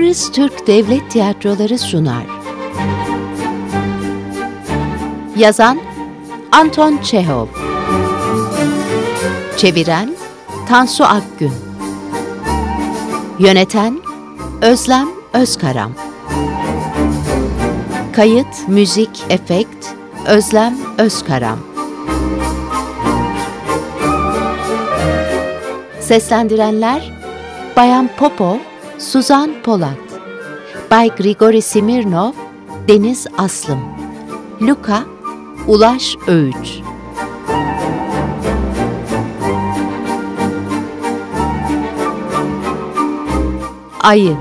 Kıbrıs Türk Devlet Tiyatroları sunar. Yazan Anton Çehov. Çeviren Tansu Akgün. Yöneten Özlem Özkaram. Kayıt, müzik, efekt Özlem Özkaram. Seslendirenler Bayan Popov, Suzan Polat. Bay Grigori Simirnov, Deniz Aslım. Luka, Ulaş Öğüç. Ayı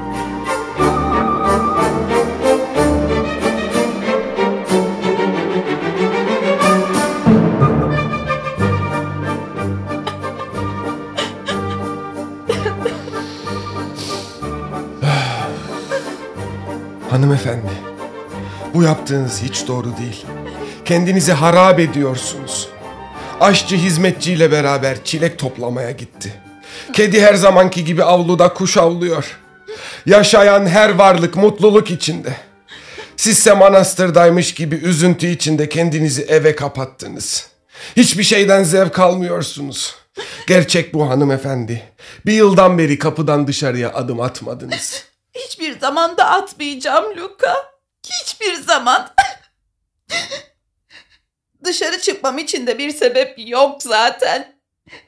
Hanımefendi, bu yaptığınız hiç doğru değil. Kendinizi harap ediyorsunuz. Aşçı hizmetçiyle beraber çilek toplamaya gitti. Kedi her zamanki gibi avluda kuş avlıyor. Yaşayan her varlık mutluluk içinde. Sizse manastırdaymış gibi üzüntü içinde kendinizi eve kapattınız. Hiçbir şeyden zevk almıyorsunuz. Gerçek bu hanımefendi. Bir yıldan beri kapıdan dışarıya adım atmadınız. Hiçbir zaman da atmayacağım Luka. Hiçbir zaman. Dışarı çıkmam için de bir sebep yok zaten.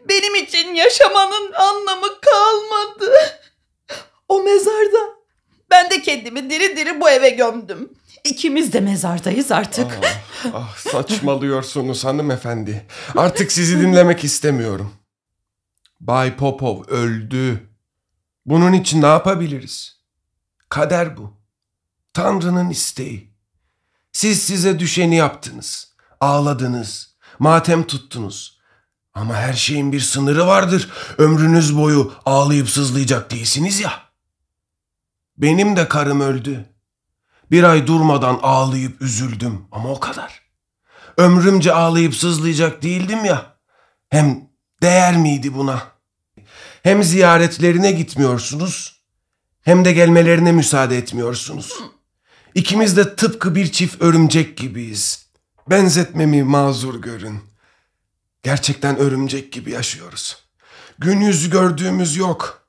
Benim için yaşamanın anlamı kalmadı. O mezarda. Ben de kendimi diri diri bu eve gömdüm. İkimiz de mezardayız artık. Ah, ah, saçmalıyorsunuz hanımefendi. Artık sizi dinlemek istemiyorum. Bay Popov öldü. Bunun için ne yapabiliriz? Kader bu. Tanrı'nın isteği. Siz size düşeni yaptınız. Ağladınız. Matem tuttunuz. Ama her şeyin bir sınırı vardır. Ömrünüz boyu ağlayıp sızlayacak değilsiniz ya. Benim de karım öldü. Bir ay durmadan ağlayıp üzüldüm ama o kadar. Ömrümce ağlayıp sızlayacak değildim ya. Hem değer miydi buna? Hem ziyaretlerine gitmiyorsunuz hem de gelmelerine müsaade etmiyorsunuz. İkimiz de tıpkı bir çift örümcek gibiyiz. Benzetmemi mazur görün. Gerçekten örümcek gibi yaşıyoruz. Gün yüzü gördüğümüz yok.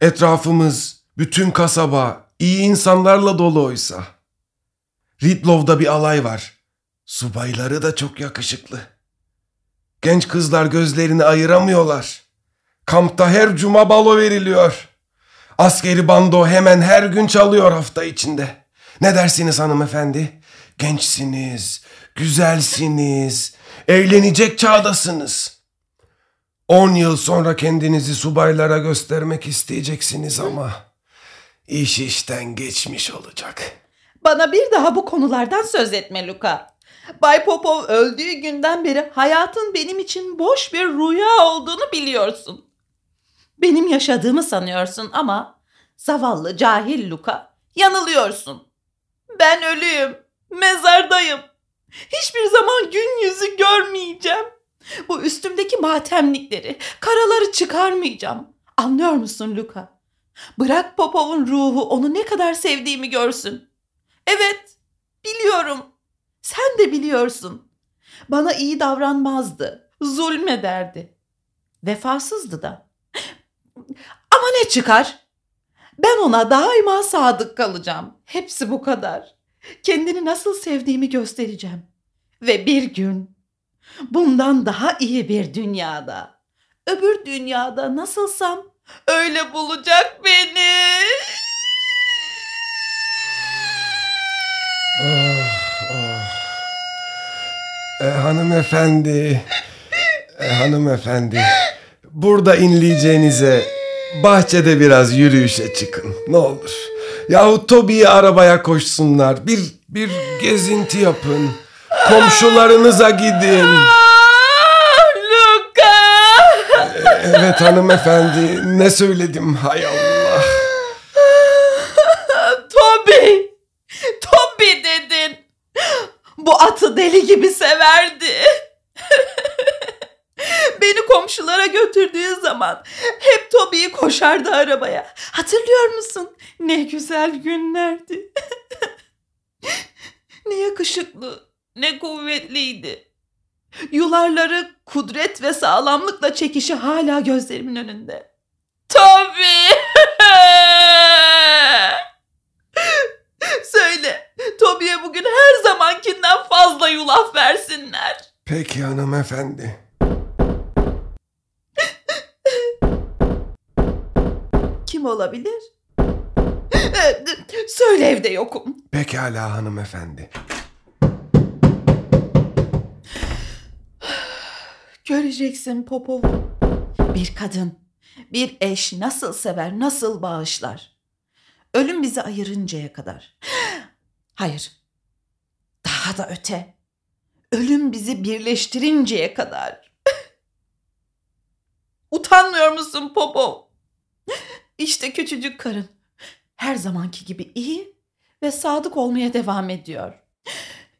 Etrafımız, bütün kasaba iyi insanlarla dolu oysa. Ridlov'da bir alay var. Subayları da çok yakışıklı. Genç kızlar gözlerini ayıramıyorlar. Kampta her cuma balo veriliyor. Askeri bando hemen her gün çalıyor hafta içinde. Ne dersiniz hanımefendi? Gençsiniz, güzelsiniz, eğlenecek çağdasınız. On yıl sonra kendinizi subaylara göstermek isteyeceksiniz ama iş işten geçmiş olacak. Bana bir daha bu konulardan söz etme Luka. Bay Popov öldüğü günden beri hayatın benim için boş bir rüya olduğunu biliyorsun. Benim yaşadığımı sanıyorsun ama zavallı cahil Luka yanılıyorsun. Ben ölüyüm, mezardayım. Hiçbir zaman gün yüzü görmeyeceğim. Bu üstümdeki matemlikleri, karaları çıkarmayacağım. Anlıyor musun Luka? Bırak Popov'un ruhu onu ne kadar sevdiğimi görsün. Evet, biliyorum. Sen de biliyorsun. Bana iyi davranmazdı, zulmederdi. Vefasızdı da. Ama ne çıkar? Ben ona daima sadık kalacağım. Hepsi bu kadar. Kendini nasıl sevdiğimi göstereceğim. Ve bir gün bundan daha iyi bir dünyada, öbür dünyada nasılsam öyle bulacak beni. Ah, ah. E, hanımefendi, e, hanımefendi, burada inleyeceğinize bahçede biraz yürüyüşe çıkın ne olur. Yahut Toby'yi arabaya koşsunlar, bir bir gezinti yapın. Komşularınıza gidin. Luka! Evet hanımefendi, ne söyledim hay Allah. Toby! Toby dedin. Bu atı deli gibi severdi. Komşulara götürdüğü zaman hep Toby'yi koşardı arabaya. Hatırlıyor musun? Ne güzel günlerdi. ne yakışıklı, ne kuvvetliydi. Yularları kudret ve sağlamlıkla çekişi hala gözlerimin önünde. Tabii. Söyle, Tobi'ye bugün her zamankinden fazla yulaf versinler. Peki hanımefendi. Kim olabilir? Ee, Söyle evde yokum. Pekala hanımefendi. Göreceksin Popov'u. Bir kadın, bir eş nasıl sever, nasıl bağışlar. Ölüm bizi ayırıncaya kadar. Hayır. Daha da öte. Ölüm bizi birleştirinceye kadar. Utanmıyor musun Popov? İşte küçücük karın. Her zamanki gibi iyi ve sadık olmaya devam ediyor.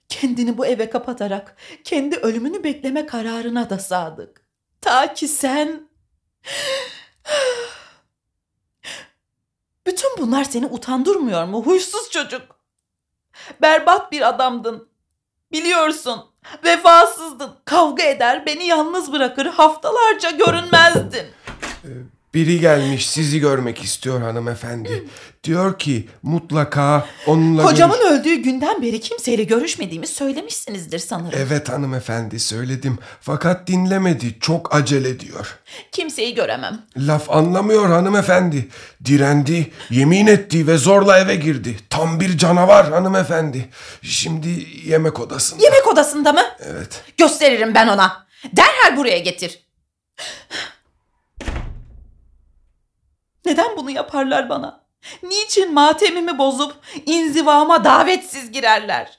Kendini bu eve kapatarak kendi ölümünü bekleme kararına da sadık. Ta ki sen... Bütün bunlar seni utandırmıyor mu huysuz çocuk? Berbat bir adamdın. Biliyorsun. Vefasızdın. Kavga eder, beni yalnız bırakır, haftalarca görünmezdin. Biri gelmiş sizi görmek istiyor hanımefendi. Diyor ki mutlaka onunla Kocamın görüş- öldüğü günden beri kimseyle görüşmediğimi söylemişsinizdir sanırım. Evet hanımefendi söyledim. Fakat dinlemedi. Çok acele diyor. Kimseyi göremem. Laf anlamıyor hanımefendi. Direndi, yemin etti ve zorla eve girdi. Tam bir canavar hanımefendi. Şimdi yemek odasında. Yemek odasında mı? Evet. Gösteririm ben ona. Derhal buraya getir. Neden bunu yaparlar bana? Niçin matemimi bozup inzivama davetsiz girerler?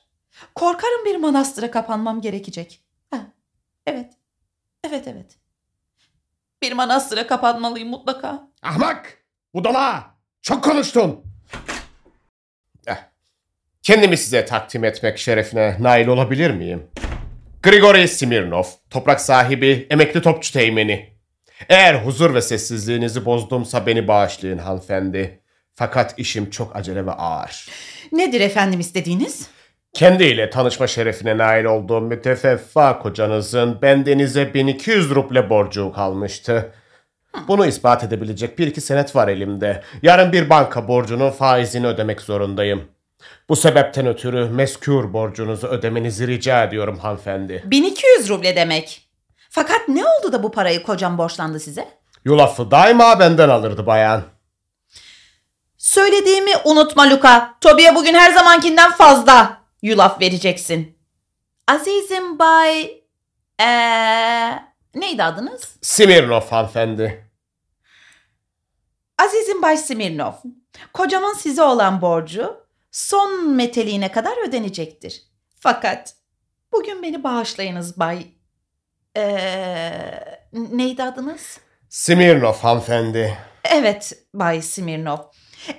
Korkarım bir manastıra kapanmam gerekecek. Ha, evet. Evet evet. Bir manastıra kapanmalıyım mutlaka. Ahmak! Budala! Çok konuştun. Eh, Kendimi size takdim etmek şerefine nail olabilir miyim? Grigori Smirnov, toprak sahibi, emekli topçu teğmeni. Eğer huzur ve sessizliğinizi bozdumsa beni bağışlayın hanımefendi. Fakat işim çok acele ve ağır. Nedir efendim istediğiniz? Kendiyle tanışma şerefine nail olduğum mütefeffa kocanızın bendenize 1200 ruble borcu kalmıştı. Bunu ispat edebilecek bir iki senet var elimde. Yarın bir banka borcunun faizini ödemek zorundayım. Bu sebepten ötürü meskûr borcunuzu ödemenizi rica ediyorum hanımefendi. 1200 ruble demek. Fakat ne oldu da bu parayı kocam borçlandı size? Yulafı daima benden alırdı bayan. Söylediğimi unutma Luka. Tobi'ye bugün her zamankinden fazla yulaf vereceksin. Azizim Bay... Ee, neydi adınız? Smirnov hanımefendi. Azizim Bay Smirnov. Kocamın size olan borcu son meteliğine kadar ödenecektir. Fakat bugün beni bağışlayınız Bay... Ee, neydi adınız? Smirnov hanımefendi. Evet Bay Smirnov.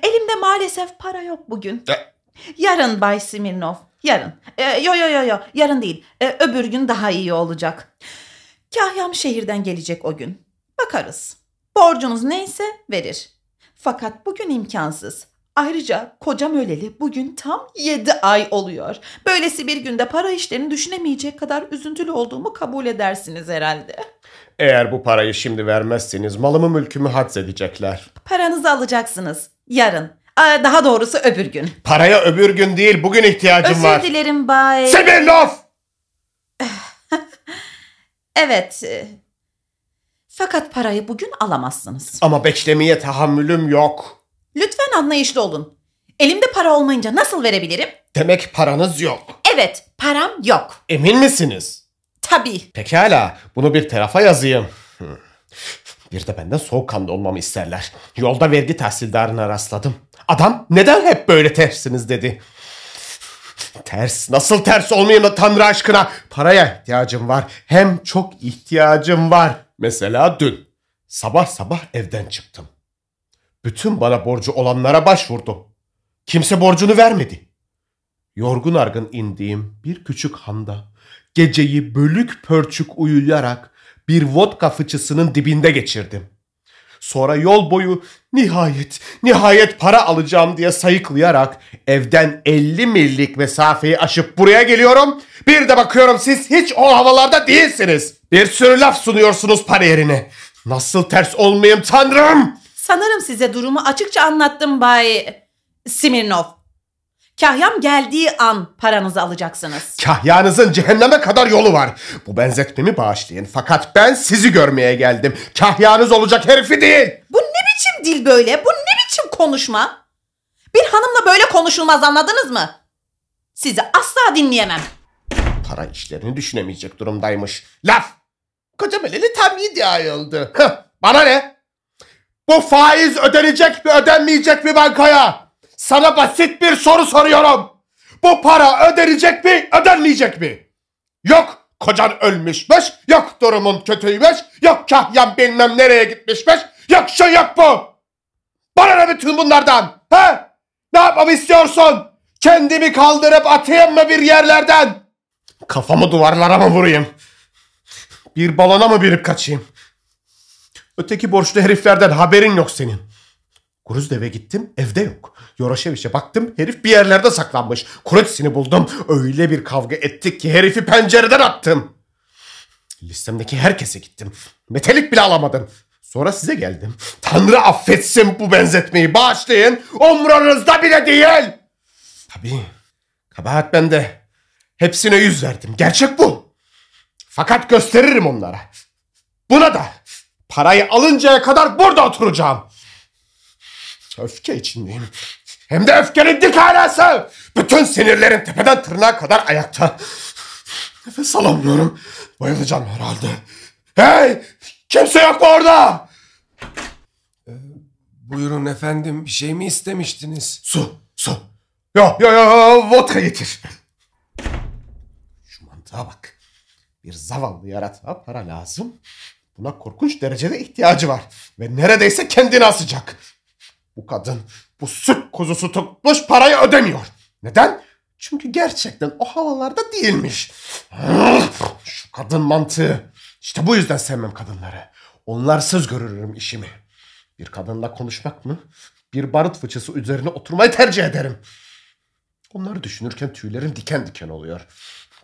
Elimde maalesef para yok bugün. E- Yarın Bay Smirnov. Yarın. Ee, yo yo yo yo. Yarın değil. Ee, öbür gün daha iyi olacak. Kahyam şehirden gelecek o gün. Bakarız. Borcunuz neyse verir. Fakat bugün imkansız. Ayrıca kocam öleli bugün tam 7 ay oluyor. Böylesi bir günde para işlerini düşünemeyecek kadar üzüntülü olduğumu kabul edersiniz herhalde. Eğer bu parayı şimdi vermezseniz malımı mülkümü haczedecekler. Paranızı alacaksınız. Yarın. Aa, Daha doğrusu öbür gün. Paraya öbür gün değil bugün ihtiyacım Özür var. dilerim Bay. Smirnov! Evet. e, Fakat parayı bugün alamazsınız. Ama beklemeye tahammülüm yok. Anlayışlı olun. Elimde para olmayınca nasıl verebilirim? Demek paranız yok. Evet, param yok. Emin misiniz? Tabii. Pekala, bunu bir tarafa yazayım. Bir de benden soğukkanlı olmamı isterler. Yolda vergi tahsildarına rastladım. Adam neden hep böyle tersiniz dedi. Ters, nasıl ters olmayayım Tanrı aşkına? Paraya ihtiyacım var. Hem çok ihtiyacım var. Mesela dün. Sabah sabah evden çıktım. Bütün bana borcu olanlara başvurdum. Kimse borcunu vermedi. Yorgun argın indiğim bir küçük handa geceyi bölük pörçük uyuyarak bir vodka fıçısının dibinde geçirdim. Sonra yol boyu nihayet, nihayet para alacağım diye sayıklayarak evden 50 millik mesafeyi aşıp buraya geliyorum. Bir de bakıyorum siz hiç o havalarda değilsiniz. Bir sürü laf sunuyorsunuz para yerine. Nasıl ters olmayayım tanrım? Sanırım size durumu açıkça anlattım Bay Smirnov. Kahyam geldiği an paranızı alacaksınız. Kahyanızın cehenneme kadar yolu var. Bu benzetmemi bağışlayın. Fakat ben sizi görmeye geldim. Kahyanız olacak herifi değil. Bu ne biçim dil böyle? Bu ne biçim konuşma? Bir hanımla böyle konuşulmaz anladınız mı? Sizi asla dinleyemem. Para işlerini düşünemeyecek durumdaymış. Laf! Koca Meleli tam iddia oldu. Hıh, Bana ne? Bu faiz ödenecek mi ödenmeyecek mi bankaya? Sana basit bir soru soruyorum. Bu para ödenecek mi ödenmeyecek mi? Yok kocan ölmüşmüş, yok durumun kötüymüş, yok kahyan bilmem nereye gitmişmiş, yok şu yok bu. Bana ne bütün bunlardan? He? Ne yapmamı istiyorsun? Kendimi kaldırıp atayım mı bir yerlerden? Kafamı duvarlara mı vurayım? Bir balona mı birip kaçayım? Öteki borçlu heriflerden haberin yok senin. Gruzdev'e gittim evde yok. Yoroşeviç'e baktım herif bir yerlerde saklanmış. Kuretsini buldum. Öyle bir kavga ettik ki herifi pencereden attım. Listemdeki herkese gittim. Metelik bile alamadım. Sonra size geldim. Tanrı affetsin bu benzetmeyi. Bağışlayın. Umrunuzda bile değil. Tabii. Kabahat bende. Hepsine yüz verdim. Gerçek bu. Fakat gösteririm onlara. Buna da parayı alıncaya kadar burada oturacağım. Öfke içindeyim. Hem de öfkenin dik alası. Bütün sinirlerim tepeden tırnağa kadar ayakta. Nefes alamıyorum. Bayılacağım herhalde. Hey! Kimse yok mu orada? Buyurun efendim bir şey mi istemiştiniz? Su, su. Yo, yo, yo, vodka getir. Şu mantığa bak. Bir zavallı yaratığa para lazım. Buna korkunç derecede ihtiyacı var. Ve neredeyse kendini asacak. Bu kadın bu süt kuzusu tutmuş parayı ödemiyor. Neden? Çünkü gerçekten o havalarda değilmiş. Şu kadın mantığı. İşte bu yüzden sevmem kadınları. Onlarsız görürüm işimi. Bir kadınla konuşmak mı? Bir barut fıçısı üzerine oturmayı tercih ederim. Onları düşünürken tüylerim diken diken oluyor.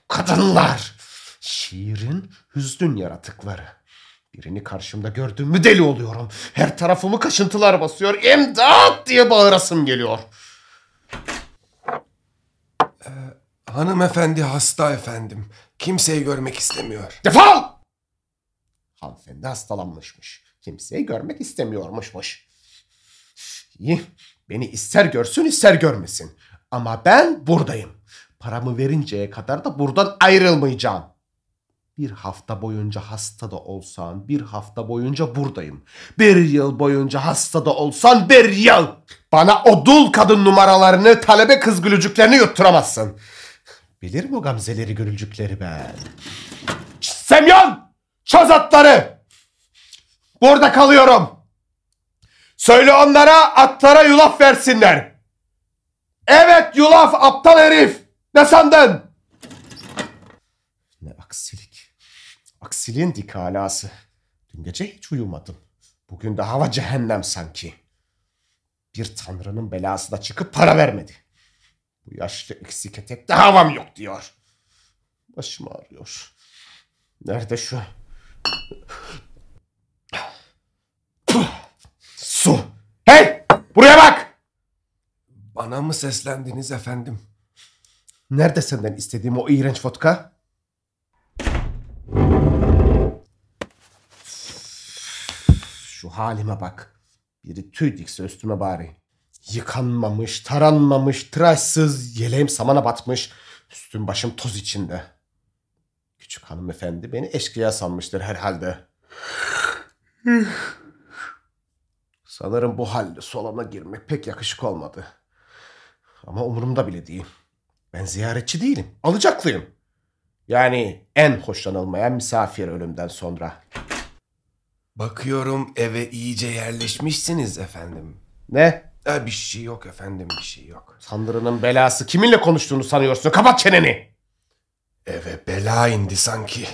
Kadınlar! Şiirin hüznün yaratıkları. Birini karşımda gördüğümü deli oluyorum. Her tarafımı kaşıntılar basıyor. İmdat diye bağırasım geliyor. Hanımefendi hasta efendim. Kimseyi görmek istemiyor. Defol! Hanımefendi hastalanmışmış. Kimseyi görmek istemiyormuşmuş. İyi. Beni ister görsün ister görmesin. Ama ben buradayım. Paramı verinceye kadar da buradan ayrılmayacağım. Bir hafta boyunca hasta da olsan bir hafta boyunca buradayım. Bir yıl boyunca hasta da olsan bir yıl. Bana o dul kadın numaralarını, talebe kız gülücüklerini yutturamazsın. Bilirim o gamzeleri gülücükleri ben. Semyon! Çöz atları! Burada kalıyorum. Söyle onlara atlara yulaf versinler. Evet yulaf aptal herif. Ne sandın? Ne aksilik. Aksiliğin dik alası. Dün gece hiç uyumadım. Bugün de hava cehennem sanki. Bir tanrının belası da çıkıp para vermedi. Bu yaşlı eksik etekte havam yok diyor. Başım ağrıyor. Nerede şu? Su. Hey! Buraya bak! Bana mı seslendiniz efendim? Nerede senden istediğim o iğrenç vodka? Halime bak. Biri tüy dikse üstüme bari. Yıkanmamış, taranmamış, tıraşsız, yeleğim samana batmış. Üstüm başım toz içinde. Küçük hanımefendi beni eşkıya sanmıştır herhalde. Sanırım bu halde solana girmek pek yakışık olmadı. Ama umurumda bile değil. Ben ziyaretçi değilim. Alacaklıyım. Yani en hoşlanılmayan misafir ölümden sonra. Bakıyorum eve iyice yerleşmişsiniz efendim. Ne? Ha, bir şey yok efendim bir şey yok. Tanrı'nın belası kiminle konuştuğunu sanıyorsun? Kapat çeneni. Eve bela indi sanki.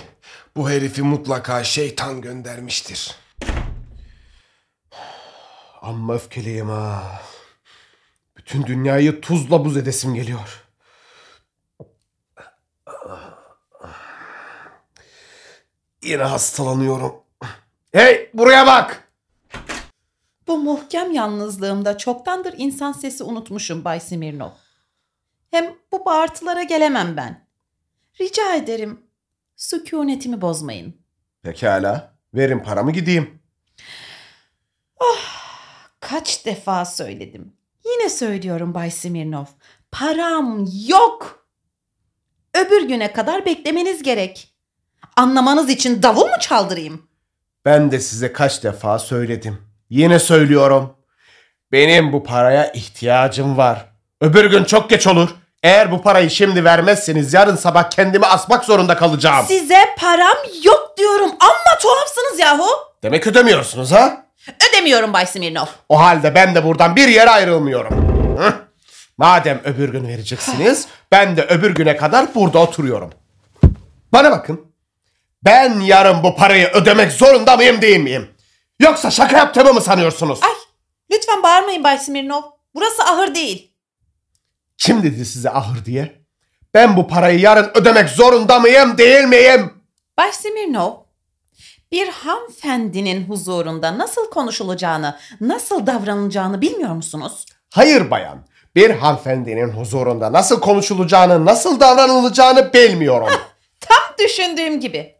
Bu herifi mutlaka şeytan göndermiştir. Amma öfkeliyim ha. Bütün dünyayı tuzla buz edesim geliyor. Yine hastalanıyorum. Hey buraya bak. Bu muhkem yalnızlığımda çoktandır insan sesi unutmuşum Bay Smirnov. Hem bu bağırtılara gelemem ben. Rica ederim sükunetimi bozmayın. Pekala. Verin paramı gideyim. Kaç defa söyledim. Yine söylüyorum Bay Smirnov. Param yok. Öbür güne kadar beklemeniz gerek. Anlamanız için davul mu çaldırayım? Ben de size kaç defa söyledim. Yine söylüyorum. Benim bu paraya ihtiyacım var. Öbür gün çok geç olur. Eğer bu parayı şimdi vermezseniz yarın sabah kendimi asmak zorunda kalacağım. Size param yok diyorum. Amma tuhafsınız yahu. Demek ödemiyorsunuz ha? Ödemiyorum Bay Smirnov. O halde ben de buradan bir yere ayrılmıyorum. Hı? Madem öbür gün vereceksiniz, ben de öbür güne kadar burada oturuyorum. Bana bakın. Ben yarın bu parayı ödemek zorunda mıyım değil miyim? Yoksa şaka yaptığımı mı sanıyorsunuz? Ay lütfen bağırmayın Bay Smirnov. Burası ahır değil. Kim dedi size ahır diye? Ben bu parayı yarın ödemek zorunda mıyım değil miyim? Bay Smirnov, bir hanımefendinin huzurunda nasıl konuşulacağını, nasıl davranılacağını bilmiyor musunuz? Hayır bayan. Bir hanımefendinin huzurunda nasıl konuşulacağını, nasıl davranılacağını bilmiyorum. Tam düşündüğüm gibi.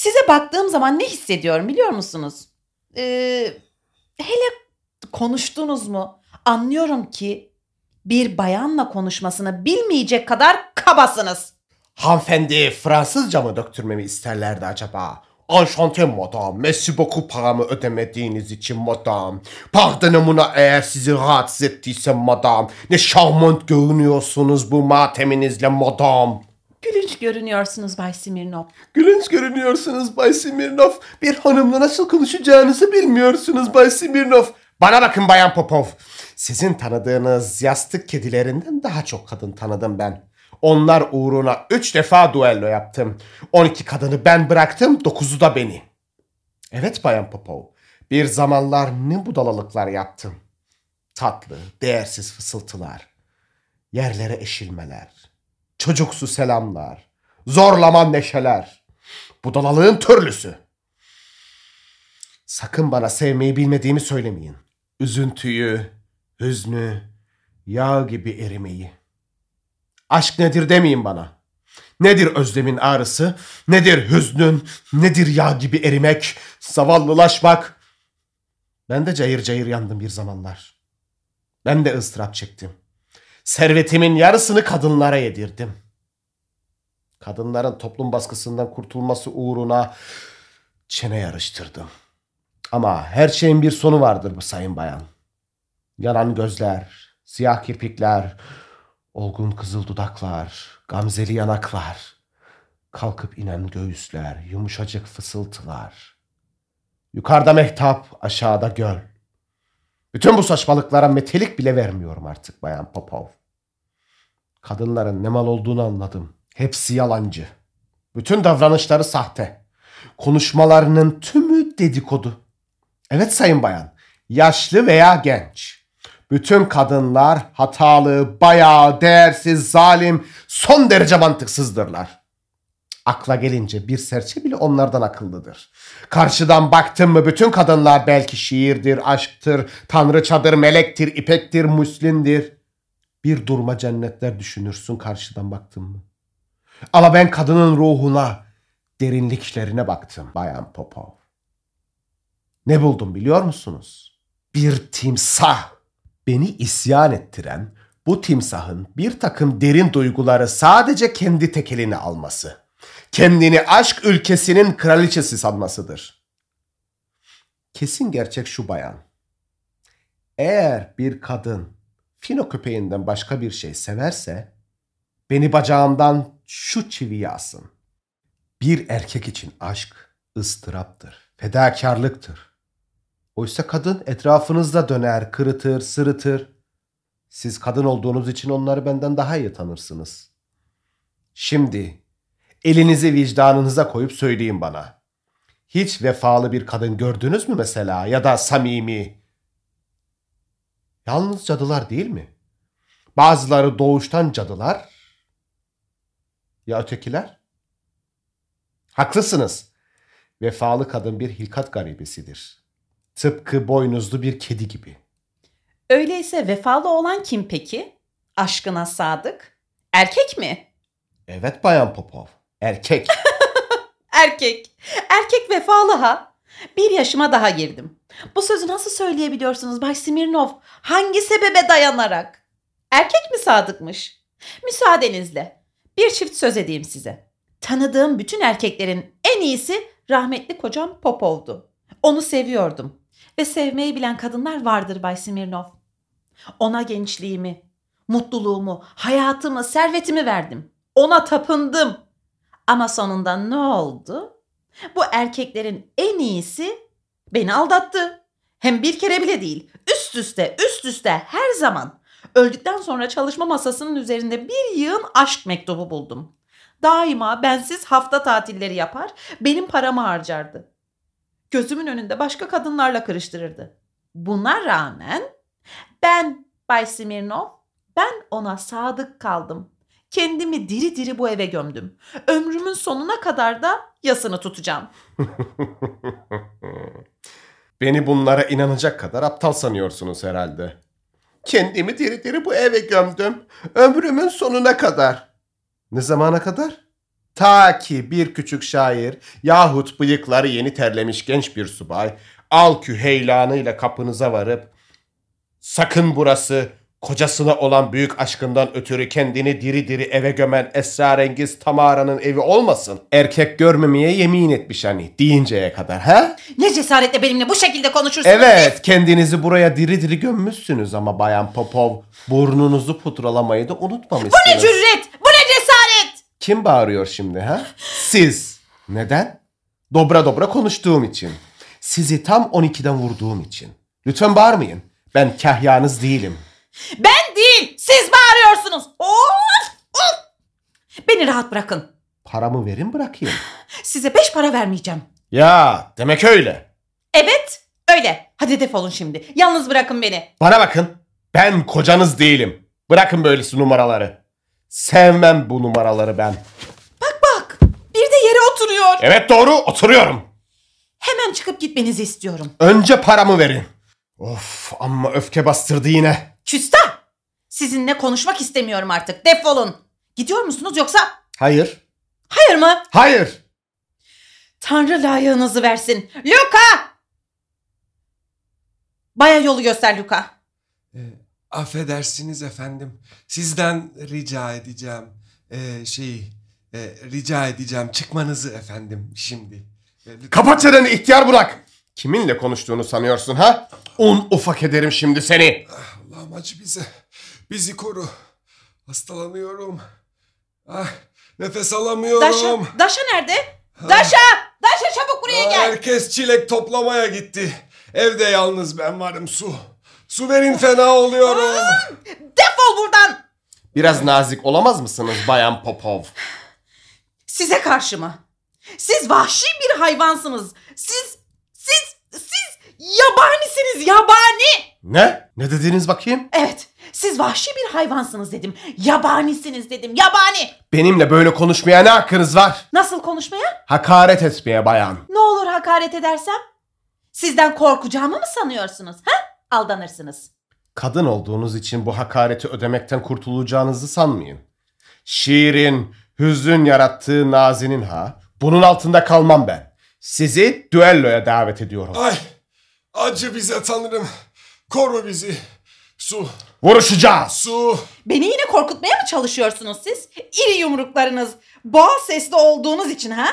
Size baktığım zaman ne hissediyorum biliyor musunuz? Ee, hele konuştunuz mu? Anlıyorum ki bir bayanla konuşmasını bilmeyecek kadar kabasınız. Hanımefendi Fransızca mı döktürmemi isterlerdi acaba? Enchanté madame. Merci beaucoup paramı ödemediğiniz için madame. Pardonumuna eğer sizi rahatsız ettiysem madame. Ne şarmant görünüyorsunuz bu mateminizle madame. Gülünç görünüyorsunuz Bay Smirnov. Gülünç görünüyorsunuz Bay Smirnov. Bir hanımla nasıl konuşacağınızı bilmiyorsunuz Bay Smirnov. Bana bakın Bayan Popov. Sizin tanıdığınız yastık kedilerinden daha çok kadın tanıdım ben. Onlar uğruna üç defa duello yaptım. 12 kadını ben bıraktım, 9'u da beni. Evet Bayan Popov. Bir zamanlar ne budalalıklar yaptım. Tatlı, değersiz fısıltılar. Yerlere eşilmeler. Çocuksu selamlar. Zorlama neşeler. Budalalığın türlüsü. Sakın bana sevmeyi bilmediğimi söylemeyin. Üzüntüyü, hüznü, yağ gibi erimeyi. Aşk nedir demeyin bana. Nedir özlemin ağrısı? Nedir hüznün? Nedir yağ gibi erimek? Zavallılaşmak? Ben de cayır cayır yandım bir zamanlar. Ben de ıstırap çektim. Servetimin yarısını kadınlara yedirdim. Kadınların toplum baskısından kurtulması uğruna çene yarıştırdım. Ama her şeyin bir sonu vardır bu sayın bayan. Yanan gözler, siyah kirpikler, olgun kızıl dudaklar, gamzeli yanaklar, kalkıp inen göğüsler, yumuşacık fısıltılar. Yukarıda mehtap, aşağıda göl. Bütün bu saçmalıklara metelik bile vermiyorum artık Bayan Popov. Kadınların ne mal olduğunu anladım. Hepsi yalancı. Bütün davranışları sahte. Konuşmalarının tümü dedikodu. Evet sayın bayan, yaşlı veya genç. Bütün kadınlar hatalı, bayağı, değersiz, zalim, son derece mantıksızdırlar. Akla gelince bir serçe bile onlardan akıllıdır. Karşıdan baktın mı bütün kadınlar belki şiirdir, aşktır, tanrıçadır, melektir, ipektir, muslindir. Bir durma cennetler düşünürsün karşıdan baktın mı? Ama ben kadının ruhuna, derinliklerine baktım Bayan Popov. Ne buldum biliyor musunuz? Bir timsah. Beni isyan ettiren bu timsahın bir takım derin duyguları sadece kendi tekeline alması. Kendini aşk ülkesinin kraliçesi sanmasıdır. Kesin gerçek şu bayan. Eğer bir kadın fino köpeğinden başka bir şey severse beni bacağımdan şu çiviyi asın. Bir erkek için aşk ıstıraptır, fedakarlıktır. Oysa kadın etrafınızda döner, kırıtır, sırıtır. Siz kadın olduğunuz için onları benden daha iyi tanırsınız. Şimdi elinizi vicdanınıza koyup söyleyin bana. Hiç vefalı bir kadın gördünüz mü mesela ya da samimi, Yalnız cadılar değil mi? Bazıları doğuştan cadılar. Ya ötekiler? Haklısınız. Vefalı kadın bir hilkat garibesidir. Tıpkı boynuzlu bir kedi gibi. Öyleyse vefalı olan kim peki? Aşkına sadık. Erkek mi? Evet Bayan Popov. Erkek. Erkek. Erkek vefalı ha. Bir yaşıma daha girdim. Bu sözü nasıl söyleyebiliyorsunuz Bay Smirnov? Hangi sebebe dayanarak? Erkek mi sadıkmış? Müsaadenizle bir çift söz edeyim size. Tanıdığım bütün erkeklerin en iyisi rahmetli kocam Popov'du. Onu seviyordum. Ve sevmeyi bilen kadınlar vardır Bay Smirnov. Ona gençliğimi, mutluluğumu, hayatımı, servetimi verdim. Ona tapındım. Ama sonunda ne oldu? Bu erkeklerin en iyisi beni aldattı. Hem bir kere bile değil. Üst üste, üst üste her zaman. Öldükten sonra çalışma masasının üzerinde bir yığın aşk mektubu buldum. Daima bensiz hafta tatilleri yapar, benim paramı harcardı. Gözümün önünde başka kadınlarla karıştırırdı. Buna rağmen ben Bay Smirnov, ben ona sadık kaldım. Kendimi diri diri bu eve gömdüm. Ömrümün sonuna kadar da yasını tutacağım. Beni bunlara inanacak kadar aptal sanıyorsunuz herhalde. Kendimi diri diri bu eve gömdüm. Ömrümün sonuna kadar. Ne zamana kadar? Ta ki bir küçük şair yahut bıyıkları yeni terlemiş genç bir subay al küheylanıyla kapınıza varıp sakın burası kocasına olan büyük aşkından ötürü kendini diri diri eve gömen esrarengiz Tamara'nın evi olmasın. Erkek görmemeye yemin etmiş hani deyinceye kadar ha? Ne cesaretle benimle bu şekilde konuşursunuz Evet, kendinizi buraya diri diri gömmüşsünüz ama Bayan Popov burnunuzu pudralamayı da unutmamışsınız. Bu ne cüret? Bu ne cesaret? Kim bağırıyor şimdi ha? Siz. Neden? Dobra dobra konuştuğum için. Sizi tam 12'den vurduğum için. Lütfen bağırmayın. Ben kahyanız değilim. Ben değil, siz bağırıyorsunuz. Of! Of! Beni rahat bırakın. Paramı verin bırakayım. Size beş para vermeyeceğim. Ya demek öyle. Evet, öyle. Hadi defolun şimdi. Yalnız bırakın beni. Bana bakın. Ben kocanız değilim. Bırakın böylesi numaraları. Sevmem bu numaraları ben. Bak, bir de yere oturuyor. Evet doğru oturuyorum. Hemen çıkıp gitmenizi istiyorum. Önce paramı verin. Of amma öfke bastırdı yine. Küstah! Sizinle konuşmak istemiyorum artık. Defolun. Gidiyor musunuz yoksa? Hayır. Hayır mı? Hayır. Tanrı layığınızı versin. Luka! Baya yolu göster Luka. Ee, affedersiniz efendim. Sizden rica edeceğim. Ee, şey, e, rica edeceğim çıkmanızı efendim şimdi. Lütfen- Kapat çeneni ihtiyar bırak. Kiminle konuştuğunu sanıyorsun ha? Un ufak ederim şimdi seni. Allah'ım acı bize. Bizi koru. Hastalanıyorum. Ah, nefes alamıyorum. Daşa, Daşa nerede? Daşa! Daşa çabuk buraya gel. Herkes çilek toplamaya gitti. Evde yalnız ben varım su. Su verin fena oluyorum. Defol buradan. Biraz nazik olamaz mısınız Bayan Popov? Size karşı mı? Siz vahşi bir hayvansınız. Siz yabanisiniz yabani. Ne? Ne dediniz bakayım? Evet, siz vahşi bir hayvansınız dedim. Yabanisiniz dedim, yabani. Benimle böyle konuşmaya ne hakkınız var? Nasıl konuşmaya? Hakaret etmeye bayan. Ne olur hakaret edersem? Sizden korkacağımı mı sanıyorsunuz? Ha? Aldanırsınız. Kadın olduğunuz için bu hakareti ödemekten kurtulacağınızı sanmayın. Şiirin, hüzün yarattığı nazinin ha. Bunun altında kalmam ben. Sizi düelloya davet ediyorum. Ay acı bize tanrım. Koru bizi. Su, Vuruşacağız. su. Beni yine korkutmaya mı çalışıyorsunuz siz? İri yumruklarınız, boğa sesli olduğunuz için ha?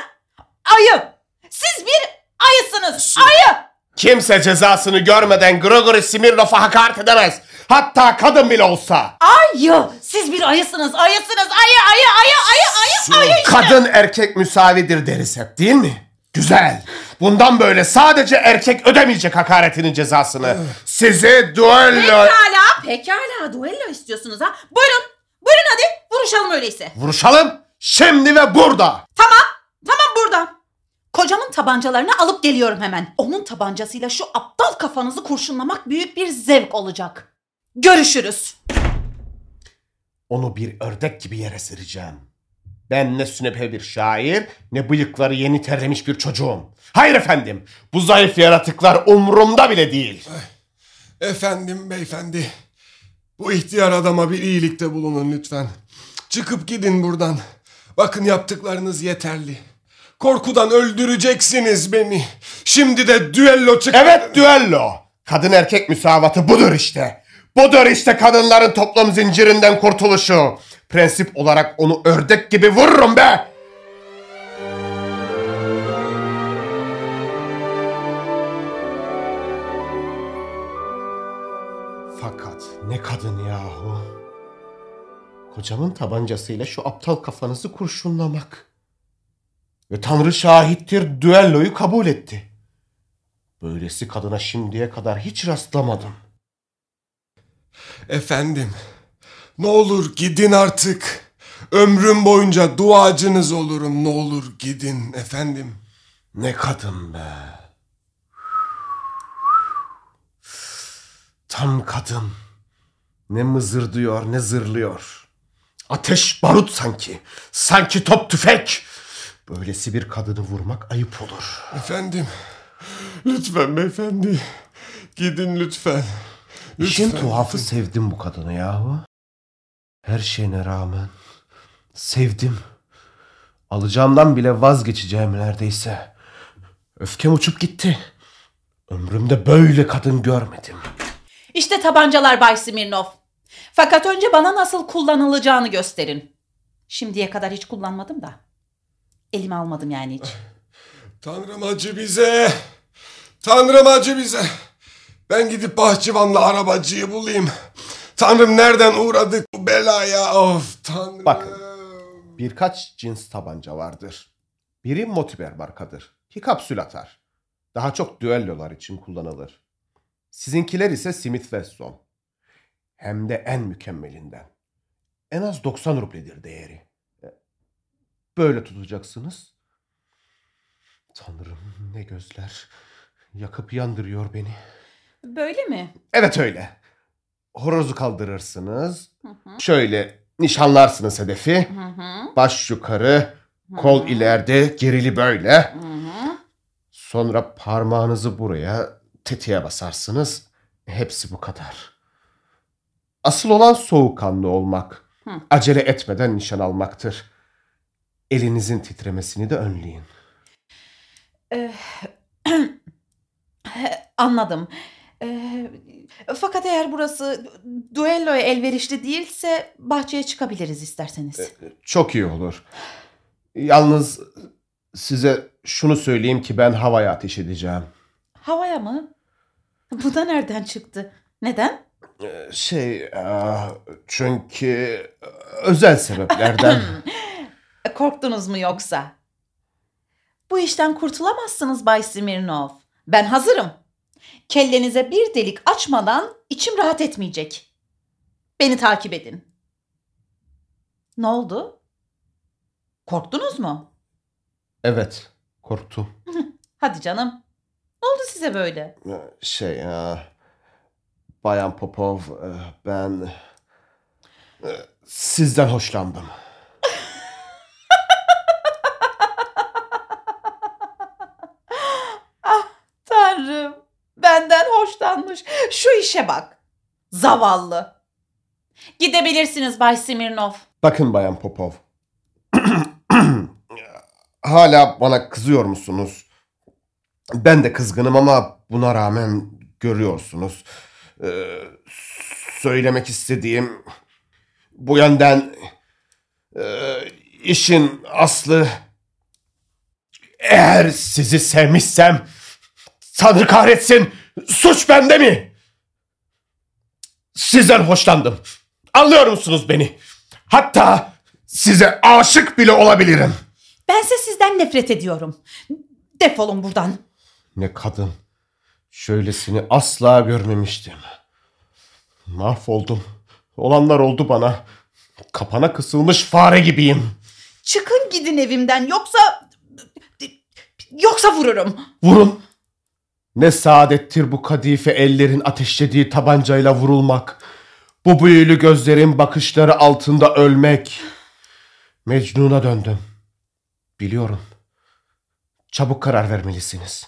Ayı! Siz bir ayısınız, ayı! Kimse cezasını görmeden Grigori Smirnov'a hakaret edemez. Hatta kadın bile olsa. Ayı! Siz bir ayısınız, ayısınız, ayı, ayı, ayı, ayı, ayı, ayı işte! Kadın erkek müsavidir deriz hep değil mi? Güzel. Bundan böyle sadece erkek ödemeyecek hakaretinin cezasını. Sizi duello... Pekala, pekala. Duello istiyorsunuz ha? Buyurun, buyurun hadi. Vuruşalım öyleyse. Vuruşalım. Şimdi ve burada. Tamam, tamam burada. Kocamın tabancalarını alıp geliyorum hemen. Onun tabancasıyla şu aptal kafanızı kurşunlamak büyük bir zevk olacak. Görüşürüz. Onu bir ördek gibi yere sereceğim. Ben ne sünepe bir şair ne bıyıkları yeni terlemiş bir çocuğum. Hayır efendim bu zayıf yaratıklar umurumda bile değil. Efendim beyefendi. Bu ihtiyar adama bir iyilikte bulunun lütfen. Çıkıp gidin buradan. Bakın yaptıklarınız yeterli. Korkudan öldüreceksiniz beni. Şimdi de düello çık... Evet düello. Kadın erkek müsavatı budur işte. Budur işte kadınların toplum zincirinden kurtuluşu. Prensip olarak onu ördek gibi vururum be. Fakat ne kadın yahu. Kocamın tabancasıyla şu aptal kafanızı kurşunlamak. Ve Tanrı şahittir düelloyu kabul etti. Böylesi kadına şimdiye kadar hiç rastlamadım. Efendim. Ne olur gidin artık. Ömrüm boyunca duacınız olurum. Ne olur gidin efendim. Ne kadın be. Tam kadın. Ne mızırdıyor ne zırlıyor. Ateş barut sanki. Sanki top tüfek. Böylesi bir kadını vurmak ayıp olur. Efendim. Lütfen beyefendi. Gidin lütfen. İşin Lütfen. tuhafı sevdim bu kadını yahu. Her şeyine rağmen sevdim. Alacağımdan bile vazgeçeceğim neredeyse. Öfkem uçup gitti. Ömrümde böyle kadın görmedim. İşte tabancalar Bay Smirnov. Fakat önce bana nasıl kullanılacağını gösterin. Şimdiye kadar hiç kullanmadım da. Elime almadım yani hiç. Tanrım acı bize. Tanrım acı bize. Ben gidip bahçıvanla arabacıyı bulayım. Tanrım nereden uğradık bu belaya? Of Tanrım. Bakın. Birkaç cins tabanca vardır. Biri motiver markadır ki kapsül atar. Daha çok düellolar için kullanılır. Sizinkiler ise Smith Wesson. Hem de en mükemmelinden. En az 90 rubledir değeri. E, Böyle tutacaksınız. Tanrım ne gözler. Yakıp yandırıyor beni. Böyle mi? Evet öyle. Horozu kaldırırsınız. Şöyle nişanlarsınız hedefi. Hı hı. Baş yukarı, kol ileride, gerili böyle. Sonra parmağınızı buraya, tetiğe basarsınız. Hepsi bu kadar. Asıl olan soğukkanlı olmak. Hı. Acele etmeden nişan almaktır. Elinizin titremesini de önleyin. Anladım. Ee, fakat eğer burası duelloya elverişli değilse bahçeye çıkabiliriz isterseniz. Çok iyi olur. Yalnız size şunu söyleyeyim ki ben havaya ateş edeceğim. Havaya mı? Bu da nereden çıktı? Neden? Şey, ah, çünkü özel sebeplerden. Korktunuz mu yoksa? Bu işten kurtulamazsınız Bay Smirnov. Ben hazırım. Kellenize bir delik açmadan içim rahat etmeyecek. Beni takip edin. Ne oldu? Korktunuz mu? evet, korktum. Hadi canım. Ne oldu size böyle? Şey, ah, Bayan Popov, eh, ben eh, sizden hoşlandım. Tanrım. Hoşlanmış. Şu işe bak. Zavallı. Gidebilirsiniz Bay Smirnov. Bakın Bayan Popov. Hala bana kızıyor musunuz? Ben de kızgınım ama buna rağmen görüyorsunuz. Ee, söylemek istediğim bu yönden e, işin aslı eğer sizi sevmişsem Tanrı kahretsin suç bende mi? Sizden hoşlandım. Anlıyor musunuz beni? Hatta size aşık bile olabilirim. Bense sizden nefret ediyorum. Defolun buradan. Ne kadın. Şöylesini asla görmemiştim. Mahvoldum. Olanlar oldu bana. Kapana kısılmış fare gibiyim. Çıkın gidin evimden yoksa... Yoksa vururum. Vurun. Ne saadettir bu kadife ellerin ateşlediği tabancayla vurulmak. Bu büyülü gözlerin bakışları altında ölmek. Mecnun'a döndüm. Biliyorum. Çabuk karar vermelisiniz.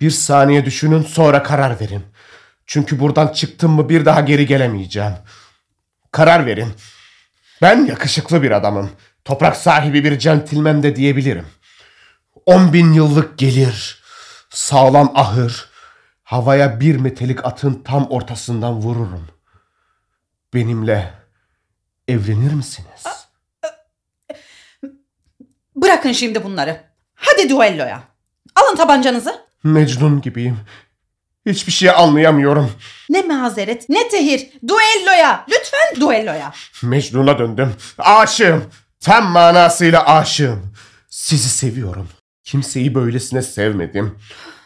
Bir saniye düşünün sonra karar verin. Çünkü buradan çıktım mı bir daha geri gelemeyeceğim. Karar verin. Ben yakışıklı bir adamım. Toprak sahibi bir centilmen de diyebilirim. On bin yıllık gelir. Sağlam ahır. Havaya bir metelik atın tam ortasından vururum. Benimle evlenir misiniz? Bırakın şimdi bunları. Hadi duelloya. Alın tabancanızı. Mecnun gibiyim. Hiçbir şey anlayamıyorum. Ne mazeret ne tehir. Duelloya. Lütfen duelloya. Mecnun'a döndüm. Aşığım. Tam manasıyla aşığım. Sizi seviyorum. Kimseyi böylesine sevmedim.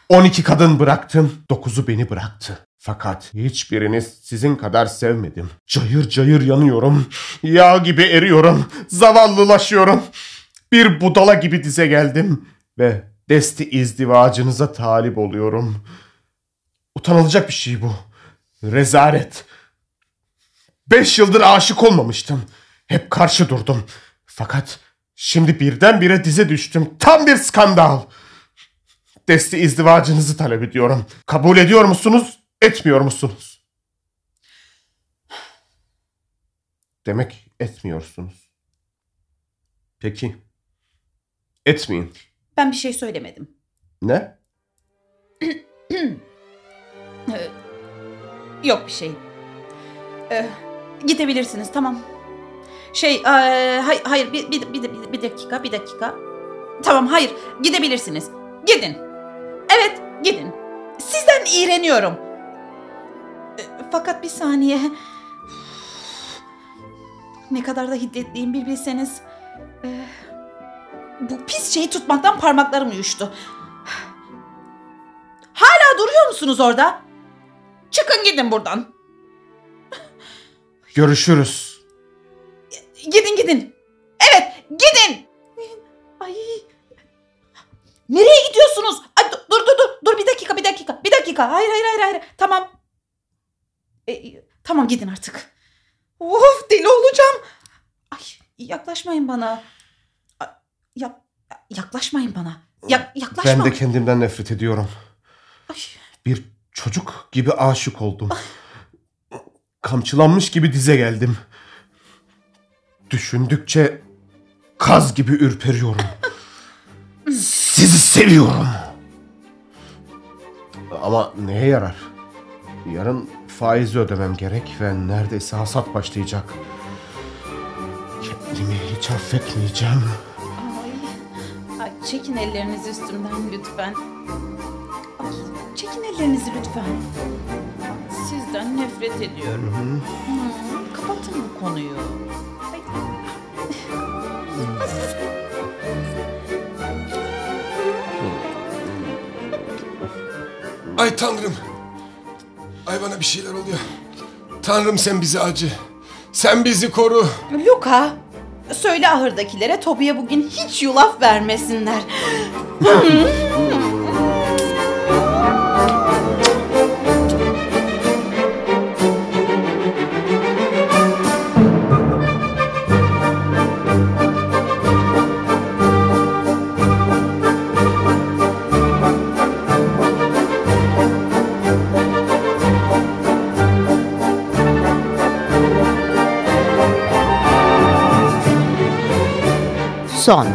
12 kadın bıraktım. 9'u beni bıraktı. Fakat hiçbirini sizin kadar sevmedim. Cayır cayır yanıyorum. Yağ gibi eriyorum. Zavallılaşıyorum. Bir budala gibi dize geldim. Ve desti izdivacınıza talip oluyorum. Utanılacak bir şey bu. Rezalet. Beş yıldır aşık olmamıştım. Hep karşı durdum. Fakat şimdi birdenbire dize düştüm. Tam bir skandal. Desti izdivacınızı talep ediyorum. Kabul ediyor musunuz, etmiyor musunuz? Demek etmiyorsunuz. Peki. Etmeyin. Ben bir şey söylemedim. Ne? Yok bir şey. Ee, gidebilirsiniz tamam. Şey ee, hay- hayır bir, bir, bir, bir, dakika bir dakika. Tamam hayır gidebilirsiniz. Gidin. Evet gidin. Sizden iğreniyorum. Ee, fakat bir saniye. Ne kadar da hiddetliyim bir bilseniz. Ee, bu pis şeyi tutmaktan parmaklarım uyuştu. Hala duruyor musunuz orada? Çıkın gidin buradan. Görüşürüz. Gidin gidin. Evet gidin. Ay. Nereye gidiyorsunuz? Ay, dur dur dur dur bir dakika bir dakika bir dakika. Hayır hayır hayır hayır. Tamam. E, tamam gidin artık. Of deli olacağım. Ay yaklaşmayın bana. Ay, Ya, yaklaşmayın bana. Ya, yaklaşma. Ben de kendimden nefret ediyorum. Ay. Bir çocuk gibi aşık oldum. Kamçılanmış gibi dize geldim. Düşündükçe kaz gibi ürperiyorum. Sizi seviyorum. Ama neye yarar? Yarın faizi ödemem gerek ve neredeyse hasat başlayacak. Kendimi hiç affetmeyeceğim. Ay, ay, çekin ellerinizi üstümden lütfen. Ay, çekin ellerinizi lütfen. Sizden nefret ediyorum. Hmm, kapatın bu konuyu. Ay. Ay tanrım. Ay bana bir şeyler oluyor. Tanrım sen bizi acı. Sen bizi koru. Luka, söyle ahırdakilere Tobi'ye bugün hiç yulaf vermesinler. Son